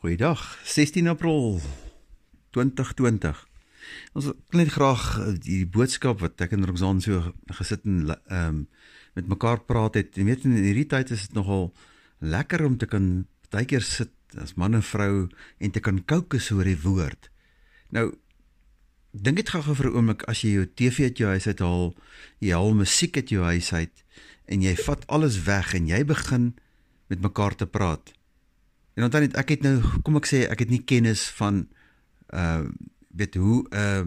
Goeiedag, 16 April 2020. Ons wil net graag eh, die boodskap wat ek en Roxanne so gesit en ehm um, met mekaar praat het. Jy weet in hierdie tyd is dit nogal lekker om te kan baie keer sit as man en vrou en te kan kookus oor die woord. Nou dink dit gou-gou vir 'n oomblik as jy jou TV uit jou huis uithaal, jy haal musiek uit jou huis uit en jy vat alles weg en jy begin met mekaar te praat. En onthou net ek het nou kom ek sê ek het nie kennis van uh weet hoe uh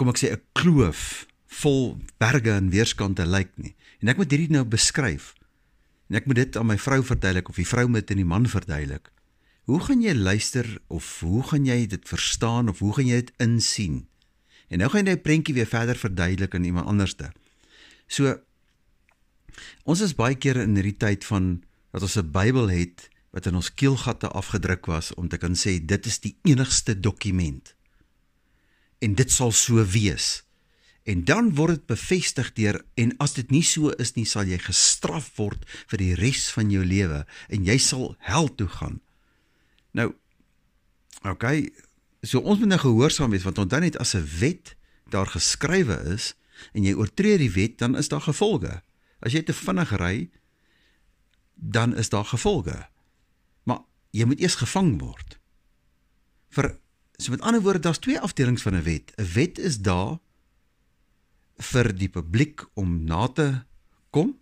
kom ek sê 'n kloof vol berge en weerskante lyk nie. En ek moet hierdie nou beskryf. En ek moet dit aan my vrou verduidelik of die vrou moet aan die man verduidelik. Hoe gaan jy luister of hoe gaan jy dit verstaan of hoe gaan jy dit insien? En nou gaan jy 'n prentjie weer verder verduidelik aan iemand anderste. So ons is baie keer in hierdie tyd van dat ons 'n Bybel het wat in ons keelgatte afgedruk was om te kan sê dit is die enigste dokument. En dit sal so wees. En dan word dit bevestig deur en as dit nie so is nie sal jy gestraf word vir die res van jou lewe en jy sal hel toe gaan. Nou okay, so ons moet nou gehoorsaam wees want onthou net as 'n wet daar geskrywe is en jy oortree die wet dan is daar gevolge. As jy te vinnig ry, dan is daar gevolge. Maar jy moet eers gevang word. Vir so met ander woorde, daar's twee afdelings van 'n wet. 'n Wet is daar vir die publiek om na te kom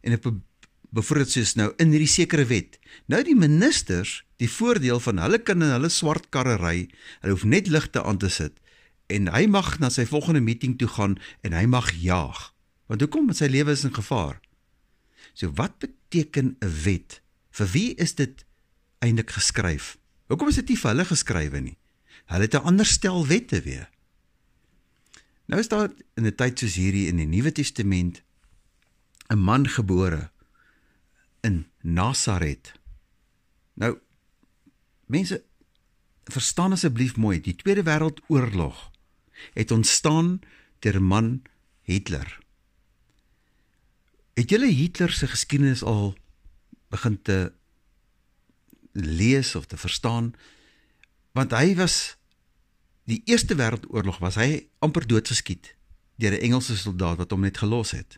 en 'n bevoordat soos nou in hierdie sekere wet. Nou die ministers, die voordeel van hulle kan in hulle swart karre ry, hulle hoef net ligte aan te sit en hy mag na sy volgende meeting toe gaan en hy mag jaag. Want hoekom? Want sy lewe is in gevaar. So wat beteken 'n wet? Vir wie is dit eintlik geskryf? Hoekom is dit nie vir hulle geskrywe nie? Hulle het 'n ander stel wette weer. Nou is daar in 'n tyd soos hierdie in die Nuwe Testament 'n man gebore in Nasaret. Nou mense verstaan asseblief mooi, die Tweede Wêreldoorlog het ontstaan 'n man Hitler. Het julle Hitler se geskiedenis al begin te lees of te verstaan? Want hy was die Eerste Wêreldoorlog was hy amper doodgeskiet deur 'n Engelse soldaat wat hom net gelos het.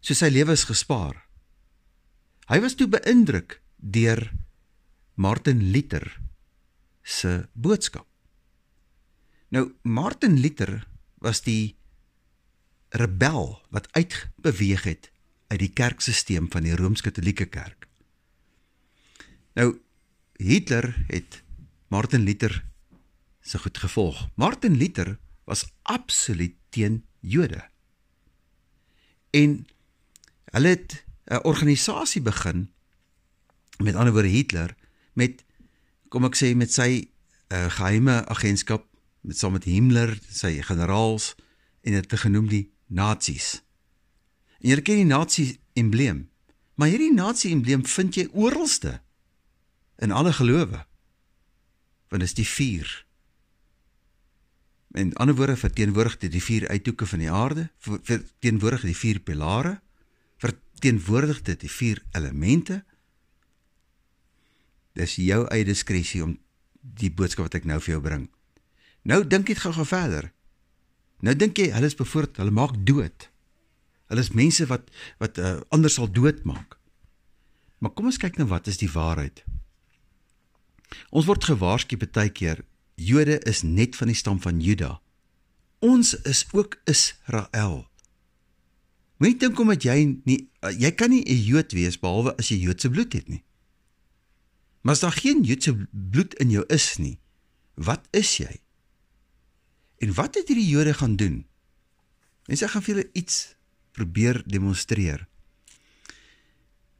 So sy lewe is gespaar. Hy was toe beïndruk deur Martin Luther se boodskap. Nou Martin Luther was die rebel wat uitbeweeg het uit die kerkstelsel van die Rooms-Katolieke Kerk. Nou Hitler het Martin Luther se goed gevolg. Martin Luther was absoluut teen Jode. En hulle het 'n organisasie begin met ander woorde Hitler met kom ek sê met sy uh, geheime agentskap met saam met Himmler, sy generaals en dit genoem die nasies. En jy ken die nasie embleem. Maar hierdie nasie embleem vind jy oralste in alle gelowe. Want dit is die vuur. In ander woorde verteenwoordig dit die vier uithoeke van die aarde, verteenwoordig die vier pilare, verteenwoordig dit die vier elemente. Dis jou eie diskresie om die boodskap wat ek nou vir jou bring. Nou dink net gou-gou verder. Nou dink jy hulle is bevoord, hulle maak dood. Hulle is mense wat wat uh, ander sal doodmaak. Maar kom ons kyk nou wat is die waarheid. Ons word gewaarsku baie keer Jode is net van die stam van Juda. Ons is ook Israel. Moenie dink omdat jy nie uh, jy kan nie 'n Jood wees behalwe as jy Joodse bloed het nie. Maar as daar geen Joodse bloed in jou is nie, wat is jy? En wat het hierdie Jode gaan doen? Mense gaan vir julle iets probeer demonstreer.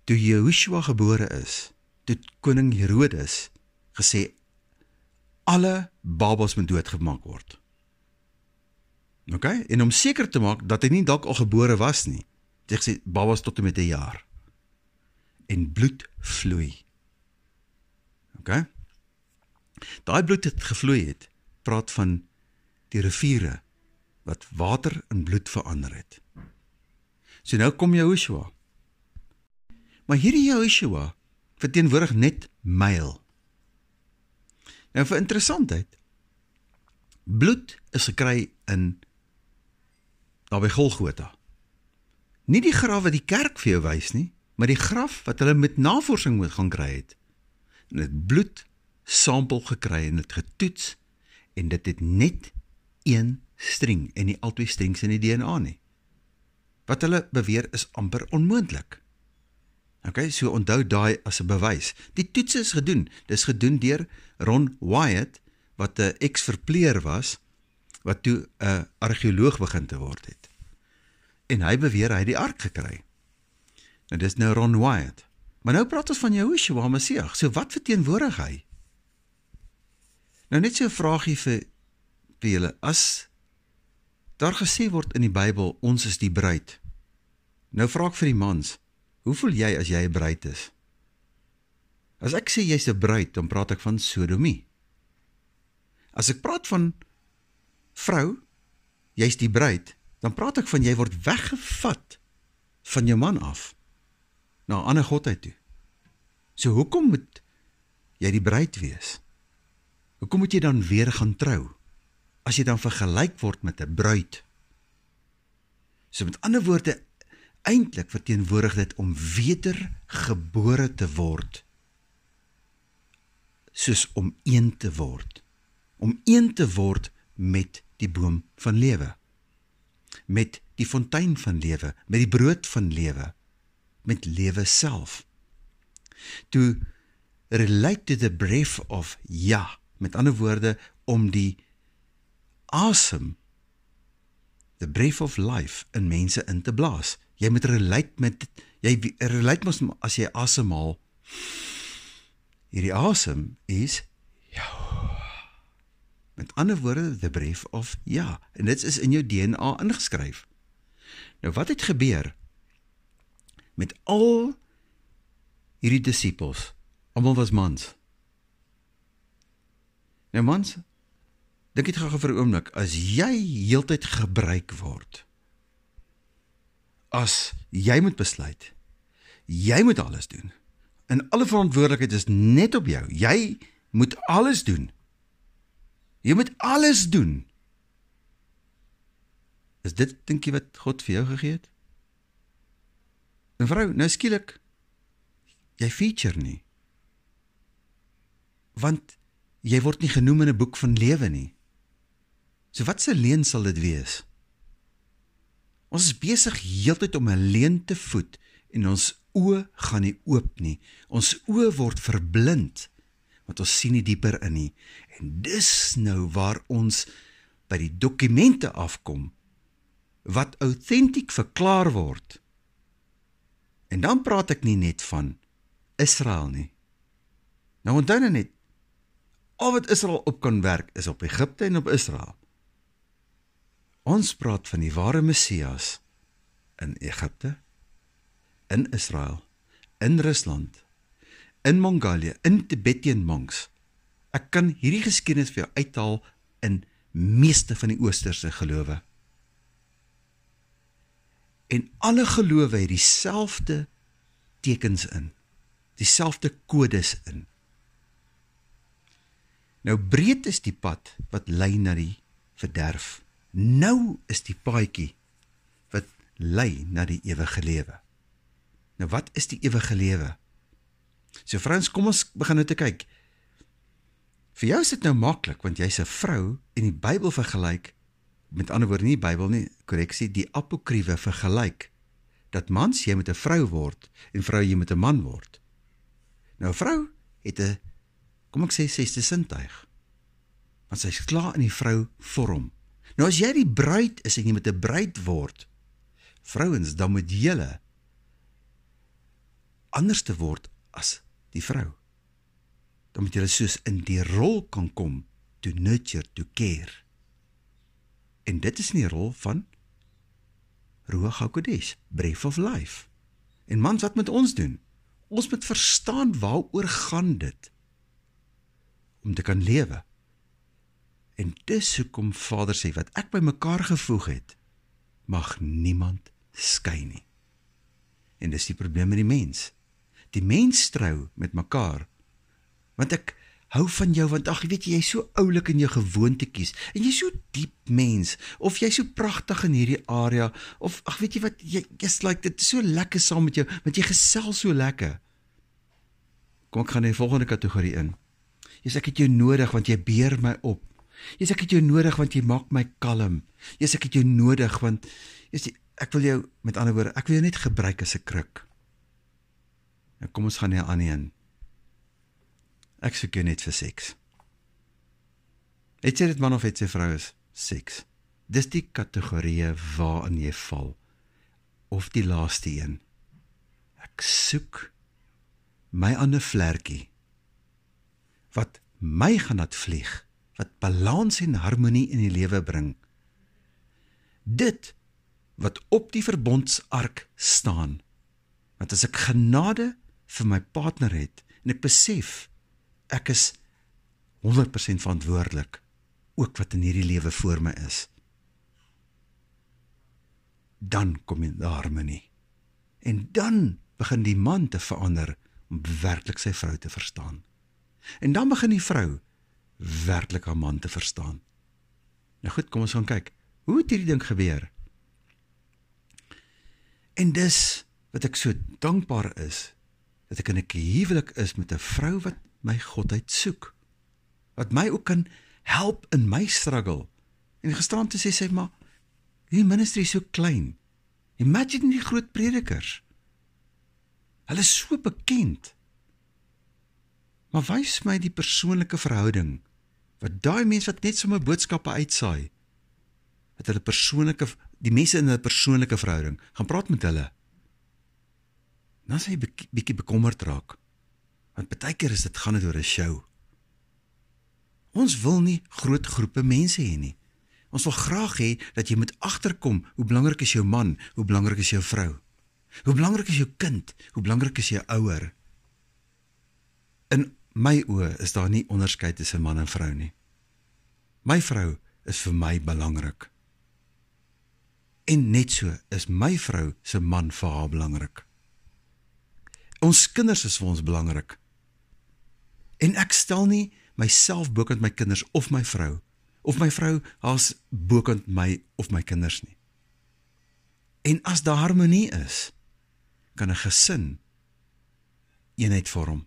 Toe Jehoshua gebore is, toe koning Herodes gesê alle babas moet doodgemaak word. OK? En om seker te maak dat hy nie dalk al gebore was nie, het hy gesê babas tot en met 'n jaar. En bloed vloei. OK? Daai bloed het gevloei het, praat van die riviere wat water in bloed verander het. So nou kom Joshua. Maar hierdie Joshua verteenwoordig net myl. Nou vir interessantheid. Bloed is gekry in naby Golgotha. Nie die graf wat die kerk vir jou wys nie, maar die graf wat hulle met navorsing moet gaan kry het. En dit bloed sampel gekry en dit getoets en dit het net een string en nie albei strings in die DNA nie. Wat hulle beweer is amper onmoontlik. OK, so onthou daai as 'n bewys. Die toets is gedoen. Dis gedoen deur Ron Wyatt wat 'n ex-verpleer was wat toe 'n argeoloog begin te word het. En hy beweer hy het die ark gekry. Nou dis nou Ron Wyatt. Maar nou praat ons van Jehoshua Messie. So wat verteenwoordig hy? Nou net so 'n vragie vir vir julle. As daar gesê word in die Bybel ons is die bruid. Nou vra ek vir die mans, hoe voel jy as jy 'n bruid is? As ek sê jy's 'n bruid, dan praat ek van sodomie. As ek praat van vrou, jy's die bruid, dan praat ek van jy word weggevat van jou man af na 'n ander godheid toe. So hoekom moet jy die bruid wees? Hoekom moet jy dan weer gaan trou? As jy dan vergelyk word met 'n bruid. So met ander woorde eintlik verteenwoordig dit om wedergebore te word soos om een te word. Om een te word met die boom van lewe. Met die fontein van lewe, met die brood van lewe, met lewe self. To relate to the breath of Yah Met ander woorde om die asem the breath of life in mense in te blaas. Jy moet relate met jy relate mos as jy asemhaal. Hierdie asem is ja. Met ander woorde the breath of ja en dit is in jou DNA ingeskryf. Nou wat het gebeur met al hierdie disippels? Almal was mans. Nou mans, dink dit gou vir 'n oomblik, as jy heeltyd gebruik word. As jy moet besluit. Jy moet alles doen. En alle verantwoordelikheid is net op jou. Jy moet alles doen. Jy moet alles doen. Is dit dink jy wat God vir jou gegee het? En vrou, nou skielik jy feature nie. Want jy word nie genoem in 'n boek van lewe nie. So wat se leen sal dit wees? Ons is besig heeltyd om 'n leen te voed en ons oë gaan nie oop nie. Ons oë word verblind want ons sien nie dieper in nie. En dis nou waar ons by die dokumente afkom wat autentiek verklaar word. En dan praat ek nie net van Israel nie. Nou onthou net Al wat Israel op kan werk is op Egipte en op Israel. Ons praat van die ware Messias in Egipte, in Israel, in Rusland, in Mongolië, in Tibetan monks. Ek kan hierdie geskiedenis vir jou uithaal in meeste van die oosterse gelowe. En alle gelowe het dieselfde tekens in, dieselfde kodes in. Nou breed is die pad wat lei na die verderf. Nou is die paadjie wat lei na die ewige lewe. Nou wat is die ewige lewe? So Frans, kom ons begin nou te kyk. Vir jou is dit nou maklik want jy's 'n vrou en die Bybel vergelyk met ander woorde nie die Bybel nie, korreksie, die apokriewe vergelyk dat mans jy met 'n vrou word en vrou jy met 'n man word. Nou 'n vrou het 'n kom ek sê sesde sintuig. Want sy's klaar in die vrou vorm. Nou as jy die bruid is en jy met 'n bruid word, vrouens, dan moet julle anders te word as die vrou. Dan moet julle soos in die rol kan kom to nurture to care. En dit is nie die rol van Ruach HaKodesh, Breath of Life. En mans, wat moet ons doen? Ons moet verstaan waaroor gaan dit? om te kan lewe. En dis hoekom Vader sê wat ek by mekaar gevoeg het, mag niemand skei nie. En dis die probleem met die mens. die mens trou met mekaar. Want ek hou van jou want ag weet jy jy's so oulik in jou gewoontetjies en jy's so diep mens of jy's so pragtig in hierdie area of ag weet jy wat jy is like dit is so lekker saam met jou want jy gesels so lekker. Kom ek gaan in die volgende kategorie in. Jy's ek het jou nodig want jy beer my op. Jy's ek het jou nodig want jy maak my kalm. Jy's ek het jou nodig want jy's ek wil jou met ander woorde ek wil jou net gebruik as 'n kruk. Nou kom ons gaan hier aan een. Ek soek jou net vir seks. Het jy dit man of het jy vrou is? Seks. Dis die kategorieë waarin jy val. Of die laaste een. Ek soek my ander vlekkie wat my gaan laat vlieg, wat balans en harmonie in die lewe bring. Dit wat op die verbondsark staan. Want as ek genade vir my partner het en ek besef ek is 100% verantwoordelik ook wat in hierdie lewe voor my is. Dan kom in harmonie. En dan begin die man te verander om werklik sy vrou te verstaan. En dan begin die vrou werklik haar man te verstaan. Nou goed, kom ons gaan kyk. Hoe het hierdie ding gebeur? En dis wat ek so dankbaar is dat ek in 'n huwelik is met 'n vrou wat my godheid soek. Wat my ook kan help in my struggle. En gestaan te sê sê maar die ministry is so klein. Imagine die groot predikers. Hulle is so bekend. Maar wys my die persoonlike verhouding wat daai mense wat net sommer boodskappe uitsaai. Dat hulle persoonlike die mense in 'n persoonlike verhouding gaan praat met hulle. Dan sê jy bietjie bekommerd raak. Want baie keer is dit gaan dit oor 'n show. Ons wil nie groot groepe mense hê nie. Ons wil graag hê dat jy moet agterkom hoe belangrik is jou man, hoe belangrik is jou vrou. Hoe belangrik is jou kind, hoe belangrik is jou ouer. In my oë is daar nie onderskeid tussen man en vrou nie. My vrou is vir my belangrik. En net so is my vrou se man vir haar belangrik. Ons kinders is vir ons belangrik. En ek stel nie myself bokant my kinders of my vrou of my vrou as bokant my of my kinders nie. En as daar harmonie is, kan 'n gesin eenheid vorm.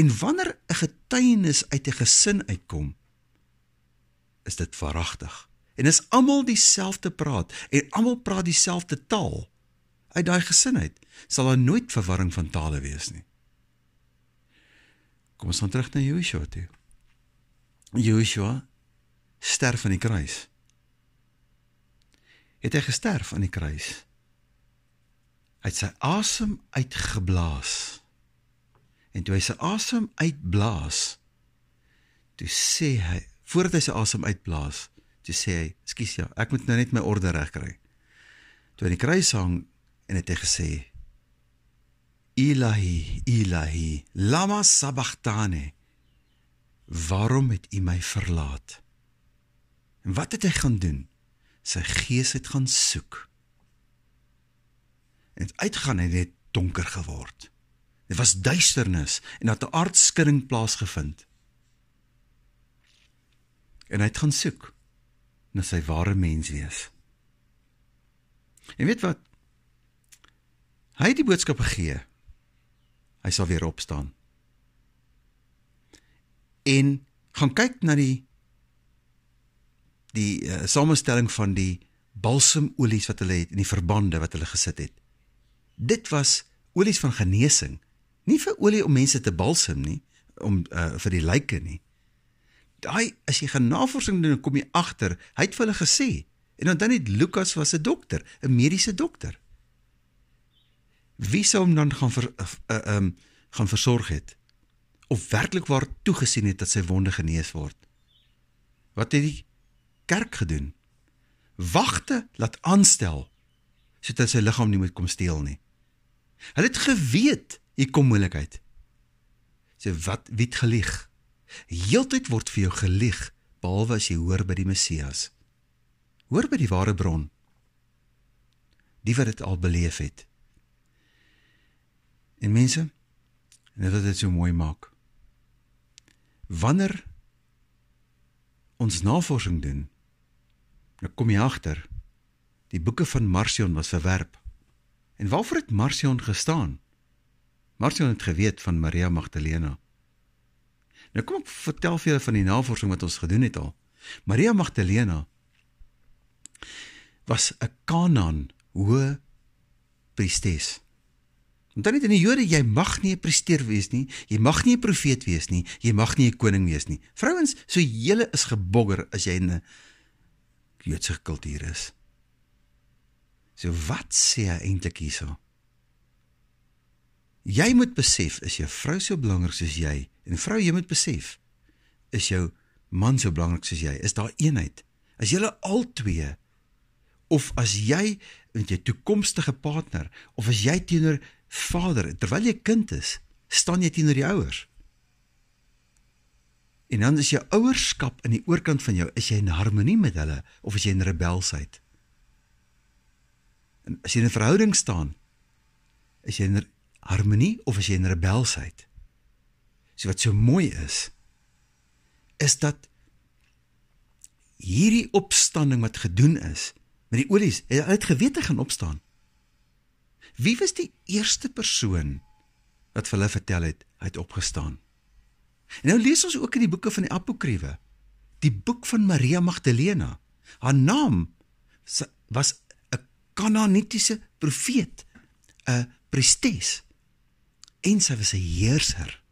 En wanneer 'n getuienis uit 'n gesin uitkom, is dit verragtig. En as almal dieselfde praat en almal praat dieselfde taal uit daai gesin uit, sal daar nooit verwarring van tale wees nie. Kom ons gaan terug na Joshua toe. Joshua sterf aan die kruis. Het hy gesterf aan die kruis? Hy het sy asem uitgeblaas. En toe hy sy asem uitblaas, toe sê hy, voordat hy sy asem uitblaas, toe sê hy, "Skus ja, ek moet nou net my orde regkry." Toe hy die kruis hang en het hy gesê, Ilahi, Ilahi, lama sabachthani. Waarom het U my verlaat? En wat het hy gaan doen? Sy gees het gaan soek. En het uitgaan en het donker geword. Dit was duisternis en dat 'n aardskudding plaasgevind. En hy het gaan soek na sy ware mens wees. En weet wat? Hy het die boodskap gegee hy sal weer opstaan. En gaan kyk na die die uh, samestelling van die balsemolies wat hulle het en die verbande wat hulle gesit het. Dit was olies van genesing, nie vir olie om mense te balsem nie, om uh, vir die lyke nie. Daai as jy gaan navorsing doen, kom jy agter, hy het vir hulle gesê en dan net Lukas was 'n dokter, 'n mediese dokter wie sou hom dan gaan ver uh, uh, um, gaan versorg het of werklik waar toegesien het dat sy wonde genees word? Wat het die kerk gedoen? Wagte laat aanstel sodat sy liggaam nie moet kom steel nie. Hulle het geweet hier kom moeilikheid sê wat wie het gelieg heeltyd word vir jou gelieg behalwe as jy hoor by die Messias hoor by die ware bron die wat dit al beleef het En mense, En dit wat dit so mooi maak. Wanneer ons navorsing doen, dan kom jy agter die boeke van Marcion was verwerp. En waarvoor het Marcion gestaan? Marcion het geweet van Maria Magdalena. Nou kom ek vertel vir julle van die navorsing wat ons gedoen het al. Maria Magdalena was 'n Kanaan hoë priestess. Want dan net in die Jode, jy mag nie 'n priester wees nie, jy mag nie 'n profeet wees nie, jy mag nie 'n koning wees nie. Vrouens, so julle is gebogger as jy in 'n Joodse kultuur is. So wat sê hy eintlik hierso? Jy moet besef is jou vrou so belangrik soos jy en vrou jy moet besef is jou man so belangrik soos jy. Is daar eenheid? As julle al twee of as jy met jou toekomstige partner of as jy teenoor vader terwyl jy kind is, staan jy teenoor die ouers. En dan is jou ouerskap in die oorkant van jou, is jy in harmonie met hulle of is jy in rebelsheid? En as jy in 'n verhouding staan, is jy in harmonie of is jy in rebelsheid? So wat so mooi is, is dat hierdie opstanding wat gedoen is met die olies, hy het geweet hy gaan opstaan. Wie was die eerste persoon wat vir hulle vertel het hy het opgestaan? En nou lees ons ook in die boeke van die apokriewe, die boek van Maria Magdalena. Haar naam was 'n Kanaanitiese profeet, 'n priestes. En sy was 'n heerser,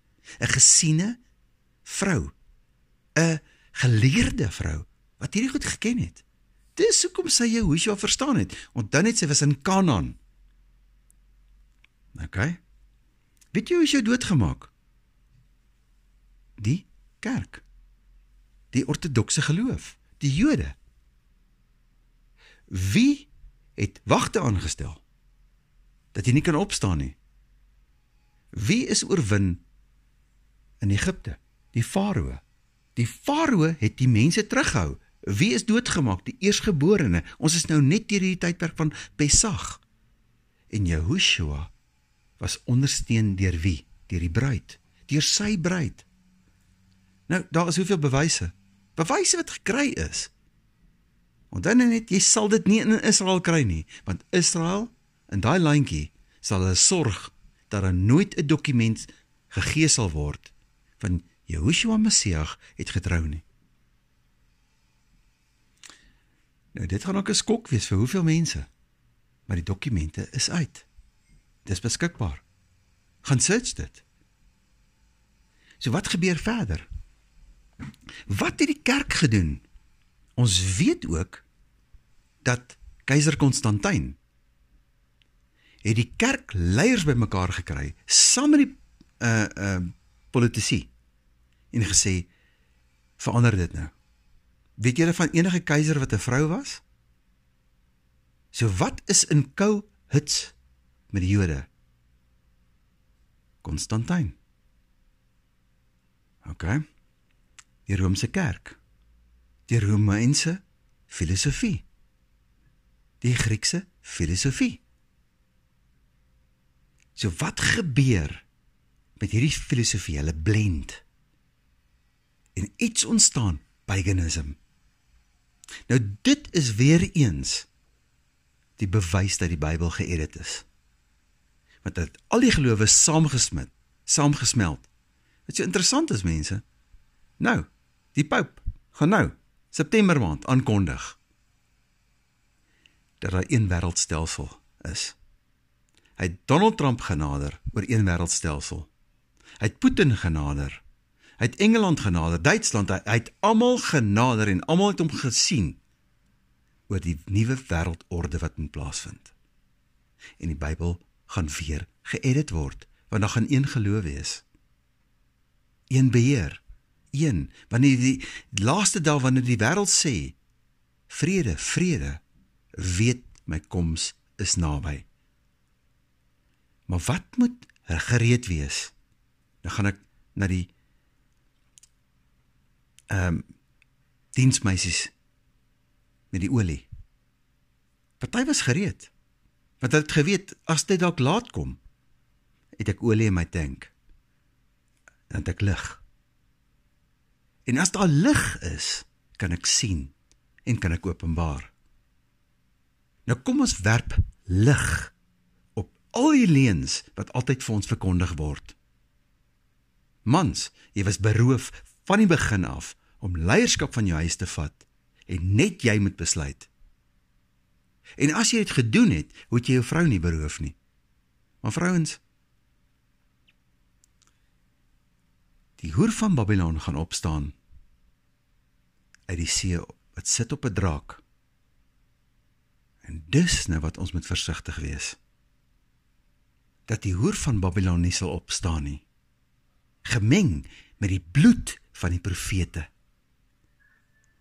'n gesiene vrou, 'n geleerde vrou wat hierdie goed geken het. Dis hoekom sy Jehoshua verstaan het. Onthou net sy was in Kanaan. OK. Weet jy hoe sy doodgemaak? Die kerk. Die ortodokse geloof, die Jode. Wie het wagte aangestel dat jy nie kan opstaan nie? Wie is oorwin in Egipte? Die Farao. Die Farao het die mense teruggehou. Wie is doodgemaak? Die eersgeborene. Ons is nou net deur hierdie tydperk van Pessach. En Jehoshua was ondersteun deur wie? Deur die bruid, deur sy bruid. Nou, daar is hoeveel bewyse? Bewyse wat gekry is. Want dan net jy sal dit nie in Israel kry nie, want Israel in daai landjie sal hulle sorg dat daar nooit 'n dokument gegee sal word van Jehoshua Messias het getrou nie. Nou dit gaan ook 'n skok wees vir hoeveel mense. Maar die dokumente is uit. Dis beskikbaar. Gaan search dit. So wat gebeur verder? Wat het die kerk gedoen? Ons weet ook dat keiser Konstantin het die kerk leiers bymekaar gekry saam met die uh uh politici en gesê verander dit nou. Weet julle van enige keiser wat 'n vrou was? So wat is in kou hits met die Jode? Konstantin. OK. Die Romeinse kerk. Die Romeinse filosofie. Die Griekse filosofie. So wat gebeur met hierdie filosofie? Hulle blend. En iets ontstaan, paganism. Nou dit is weer eens die bewys dat die Bybel geëdit is. Want dit al die gelowe saamgesmit, saamgesmeld. Wat so interessant is mense. Nou, die Pope gaan nou September maand aankondig dat daar een wêreldstelsel is. Hy het Donald Trump genader oor een wêreldstelsel. Hy het Putin genader Hy het Engeland genader, Duitsland, hy, hy het almal genader en almal het hom gesien oor die nuwe wêreldorde wat in plaasvind. En die Bybel gaan weer geëdit word, want daar gaan een geloof wees. Een beheer. Een, wanneer die laaste dag wanneer die wêreld sê vrede, vrede, weet my koms is naby. Maar wat moet gereed wees? Dan gaan ek na die ehm um, diensmeisies met die olie. Party was gereed. Want hulle het geweet as dit dalk laat kom, het ek olie in my tank. dan het ek lig. En as daar lig is, kan ek sien en kan ek openbaar. Nou kom ons werp lig al die leuns wat altyd vir ons verkondig word. Mans, jy was beroof van die begin af om leierskap van jou huis te vat en net jy moet besluit. En as jy dit gedoen het, moet jy jou vrou nie beroof nie. Maar vrouens, die hoer van Babylon gaan opstaan uit die see wat sit op 'n draak. En dis nou wat ons moet versigtig wees. Dat die hoer van Babylon nie sal opstaan nie. Gemeng met die bloed van die profete.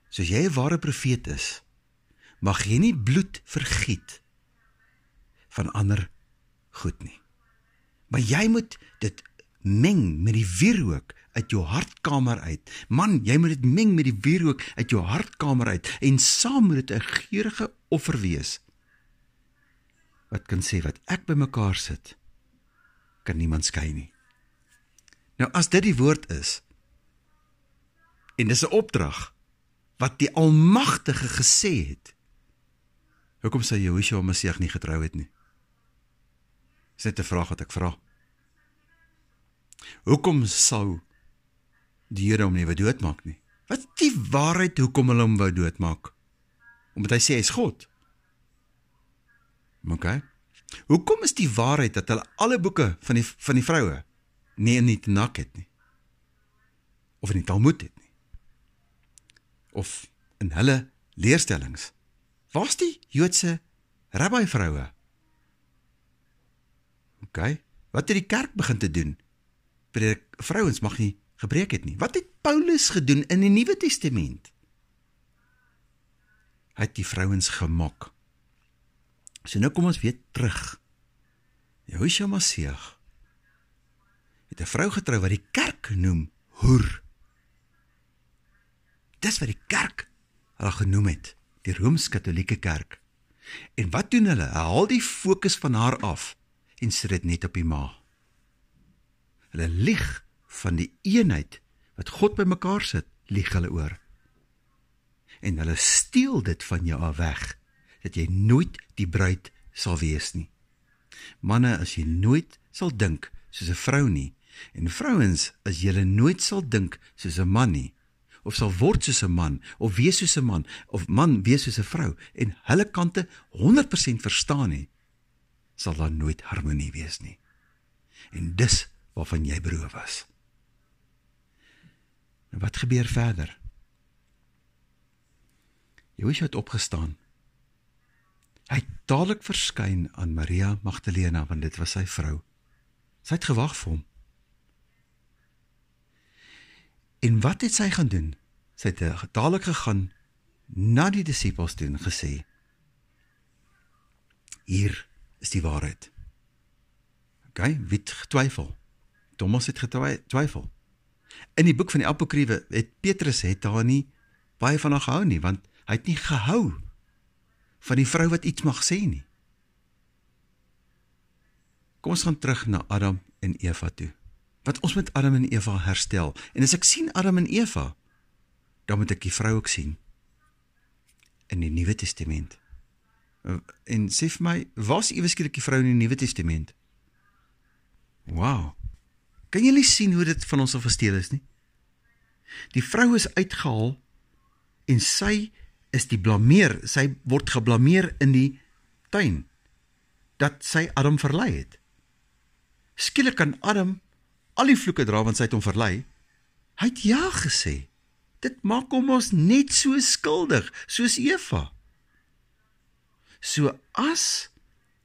Soos jy 'n ware profeet is, mag jy nie bloed vergiet van ander goed nie. Maar jy moet dit meng met die wierook uit jou hartkamer uit. Man, jy moet dit meng met die wierook uit jou hartkamer uit en saam moet dit 'n geurende offer wees. Wat kan sê wat ek bymekaar sit, kan niemand skei nie. Nou as dit die woord is en dis 'n opdrag wat die Almagtige gesê het. Hoekom sê Jehoshua Messie nie getrou het nie? Dis net 'n vraag wat ek vra. Hoekom sou die Here hom nie wou doodmaak nie. Wat is die waarheid hoekom hulle hom wou doodmaak? Omdat hy sê hy's God. OK. Hoekom is die waarheid dat hulle alle boeke van die van die vroue nie in die Tanakh het nie? Of in die Talmud het nie? Of in hulle leerstellings? Waar's die Joodse rabbi vroue? OK. Wat het die kerk begin te doen? Preek vrouens mag nie gebreek het nie. Wat het Paulus gedoen in die Nuwe Testament? Hy het die vrouens gemok. So nou kom ons weer terug. Jehoshua Masieg het 'n vrou getrou wat die kerk noem hoer. Dis wat die kerk haar genoem het, die Rooms-Katolieke Kerk. En wat doen hulle? Hulle haal die fokus van haar af en sit dit net op die ma. Hulle lieg van die eenheid wat God bymekaar sit, lieg hulle oor. En hulle steel dit van jou af weg dat jy nooit die bruid sal wees nie. Manne, as jy nooit sal dink soos 'n vrou nie en vrouens as jy nooit sal dink soos 'n man nie of sal word soos 'n man of wees soos 'n man of man wees soos 'n vrou en hulle kante 100% verstaan nie sal daar nooit harmonie wees nie. En dis waarvan jy beroof was. En wat gebeur verder? Joshua het opgestaan. Hy het dadelik verskyn aan Maria Magdalena want dit was sy vrou. Sy het gewag vir hom. En wat het sy gaan doen? Sy het dadelik gegaan na die disippels toe en gesê: Hier is die waarheid. OK, wie twyfel? Thomas het getwyfel. In die boek van die Apokriewe het Petrus het daar nie baie van gehou nie want hy het nie gehou van die vrou wat iets mag sê nie. Kom ons gaan terug na Adam en Eva toe. Wat ons met Adam en Eva herstel. En as ek sien Adam en Eva, dan moet ek die vrou ook sien in die Nuwe Testament. En sê vir my, was ewe skielik die vrou in die Nuwe Testament? Wow. Kan julle sien hoe dit van ons af gesteel is nie? Die vrou is uitgehaal en sy is die blameer, sy word geblameer in die tuin dat sy Adam verlei het. Skielik kan Adam al die vloeke dra want sy het hom verlei. Hy het ja gesê. Dit maak hom ons net so skuldig soos Eva. So as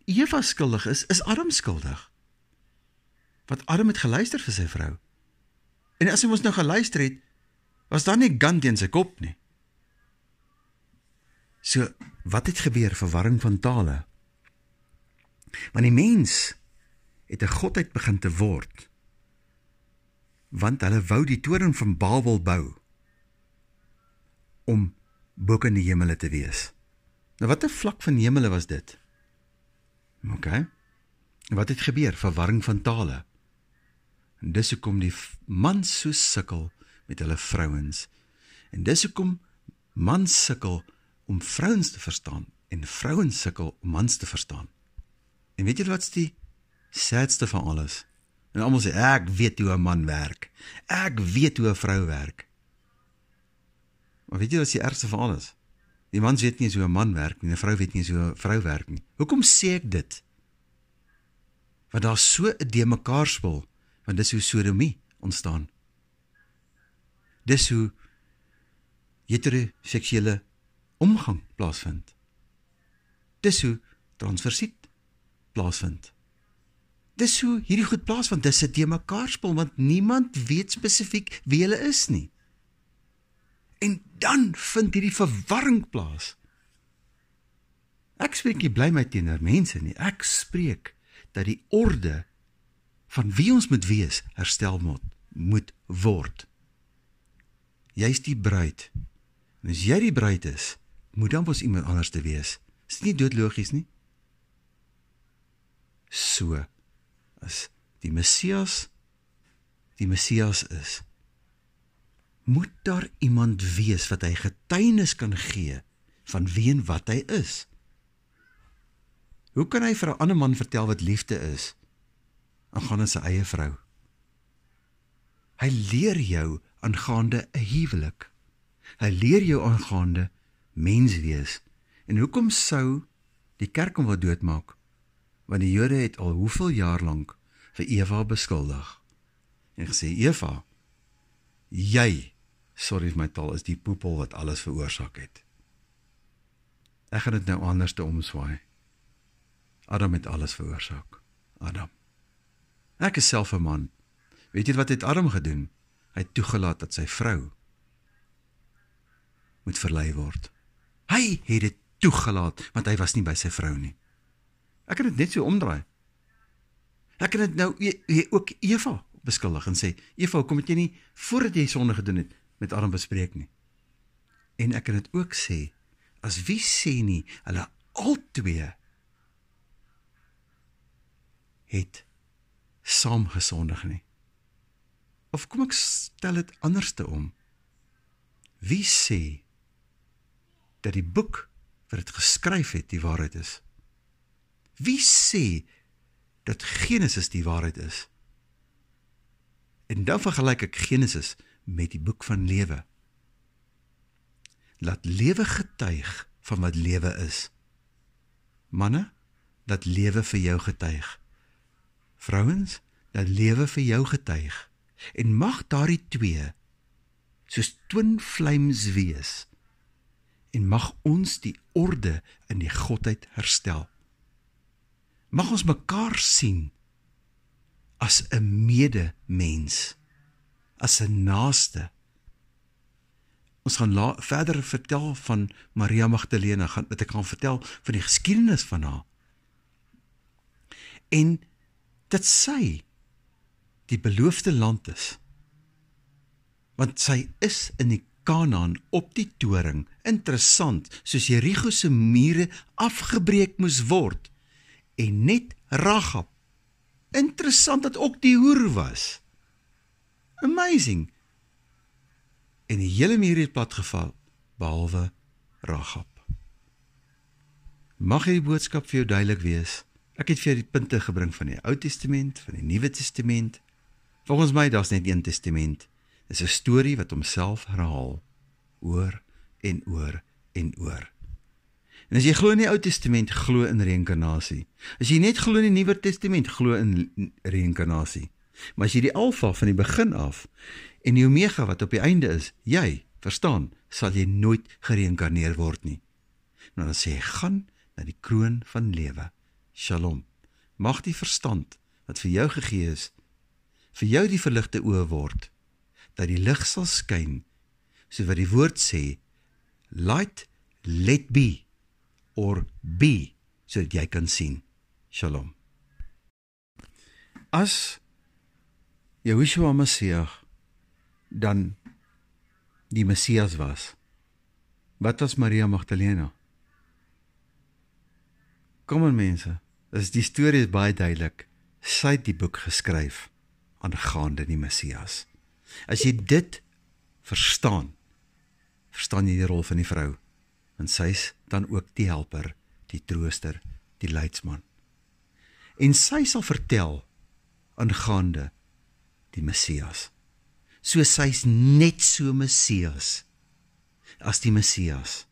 Eva skuldig is, is Adam skuldig wat Adam het geluister vir sy vrou. En as hy mos nou geluister het, was daar nie gant in sy kop nie. So, wat het gebeur? Verwarring van tale. Want die mens het 'n godheid begin te word. Want hulle wou die toren van Babel bou om bo in die hemele te wees. Nou watter vlak van hemele was dit? OK. Wat het gebeur? Verwarring van tale. En dis hoekom die man so sukkel met hulle vrouens. En dis hoekom mans sukkel om vrouens te verstaan en vrouens sukkel om mans te verstaan. En weet jy wat's die sadste van alles? En almal sê ek weet hoe 'n man werk. Ek weet hoe 'n vrou werk. Maar weet jy wat die ergste van alles? Die man weet nie hoe 'n man werk nie, 'n vrou weet nie hoe 'n vrou werk nie. Hoekom sê ek dit? Want daar's so 'n de mekaar spul, want dis hoe sodomie ontstaan. Dis hoe heteroseksuele omgang plaasvind. Dis hoe transversiet plaasvind. Dis hoe hierdie goed plaasvind. Dis 'n de mekaar spul want niemand weet spesifiek wie hulle is nie. En dan vind hierdie verwarring plaas. Ek spreek nie bly my teenoor mense nie. Ek spreek dat die orde van wie ons moet wees herstel moet moet word. Jy's die bruid. En as jy die bruid is, moet dan mos iemand anders te wees. Is dit nie doodlogies nie? So as die Messias die Messias is, moet daar iemand wees wat hy getuienis kan gee van wie en wat hy is. Hoe kan hy vir 'n ander man vertel wat liefde is aangaande sy eie vrou? Hy leer jou aangaande 'n huwelik. Hy leer jou aangaande mens wees. En hoekom sou die kerk hom wil doodmaak? Want die Jode het al hoeveel jaar lank vir Eva beskuldig. En gesê Eva, jy, sorry vir my taal, is die poepel wat alles veroorsaak het. Ek gaan dit nou anders te omswaai. Adam het alles veroorsaak. Adam. Ek is self 'n man. Weet jy wat het Adam gedoen? Hy het toegelaat dat sy vrou moet verlei word. Hy het dit toegelaat want hy was nie by sy vrou nie. Ek kan dit net so omdraai. Ek kan dit nou e, e, ook Eva beskuldig en sê Eva, kom het jy nie voordat jy sonde gedoen het met Adam bespreek nie. En ek kan dit ook sê as wie sê nie hulle albei het saam gesondig nie. Of kom ek stel dit anderste om? Wie sê dat die boek wat dit geskryf het die waarheid is? Wie sê dat Genesis die waarheid is? En dan vergelyk ek Genesis met die boek van lewe. Laat lewe getuig van wat lewe is. Manne, laat lewe vir jou getuig. Vrouens, dat lewe vir jou getuig en mag daardie twee soos twin flames wees en mag ons die orde in die godheid herstel. Mag ons mekaar sien as 'n medemens, as 'n naaste. Ons gaan la, verder vertel van Maria Magdalena, gaan wat ek gaan vertel van die geskiedenis van haar. En dat sy die beloofde land is. Want sy is in die Kanaan op die toring, interessant, soos Jerigo se mure afgebreek moes word en net Ragab. Interessant dat ook die hoer was. Amazing. En die hele muur het plat geval behalwe Ragab. Mag hierdie boodskap vir jou duidelik wees. Ek het vir die punte gebring van die Ou Testament, van die Nuwe Testament. Volgens my daar's net een testament. Is 'n storie wat homself herhaal oor en oor en oor. En as jy glo in die Ou Testament, glo in reïnkarnasie. As jy net glo in die Nuwe Testament, glo in reïnkarnasie. Maar as jy die Alfa van die begin af en die Omega wat op die einde is, jy, verstaan, sal jy nooit gereïnkarneer word nie. Nou dan sê hy, gaan na die kroon van lewe. Shalom. Mag die verstand wat vir jou gegee is vir jou die verligte oë word dat die lig sal skyn so wat die woord sê light let be or be sodat jy kan sien. Shalom. As Yeshua Messia dan die Messias was. Wat was Maria Magdalena? Kom aan mense, is die storie is baie duidelik. Sy het die boek geskryf aangaande die Messias. As jy dit verstaan, verstaan jy die rol van die vrou, want sy's dan ook die helper, die trooster, die leidsman. En sy sal vertel aangaande die Messias. So sy's net so Messias as die Messias.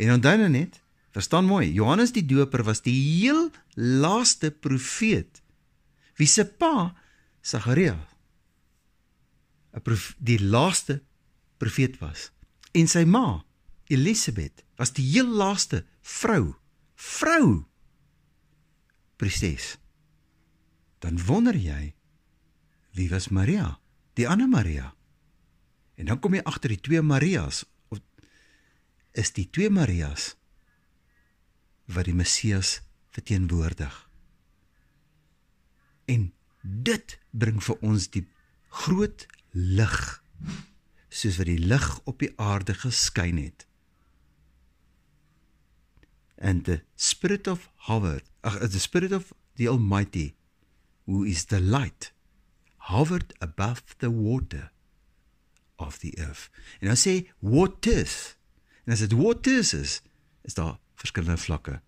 En onthou nou net, verstaan mooi, Johannes die Doper was die heel laaste profeet wie se pa Sagaria 'n die laaste profeet was. En sy ma Elisabeth was die heel laaste vrou vrou presies dan wonder jy wie was Maria? Die ander Maria. En dan kom jy agter die twee Marias of is die twee Marias wat die Messias verteenwoordig. En dit bring vir ons die groot lig soos wat die lig op die aarde geskyn het. And the spirit of hovered, ag the spirit of the almighty who is the light hovered above the water of the earth. En dan sê waters. En as dit waters is, is daar verskillende vlakke